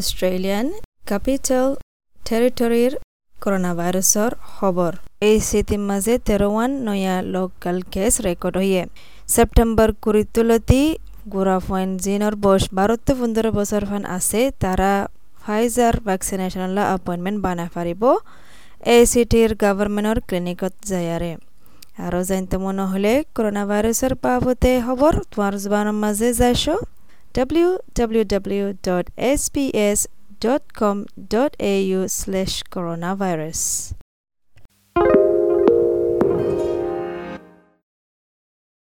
Australian capital টেৰিটৰীৰ corona ভাইরাসর খবর এই স্থিতির মাঝে তেরোয়ান নয়া লোকাল কেস রেকর্ড হইয়ে সেপ্টেম্বর কুড়ি তুলতি গুড়া পয়েন্ট জিনর বয়স বারো তো পনেরো বছর ফান আছে তারা ফাইজার ভ্যাকসিনেশনলা আপয়েন্টমেন্ট বানাই পারিব এই সিটির গভর্নমেন্টর ক্লিনিকত যায়ারে আরও জানতে মনে হলে করোনা ভাইরাসের বাবদে খবর তোমার জবানের মাঝে যাইছ। www.sps.com.au/coronavirus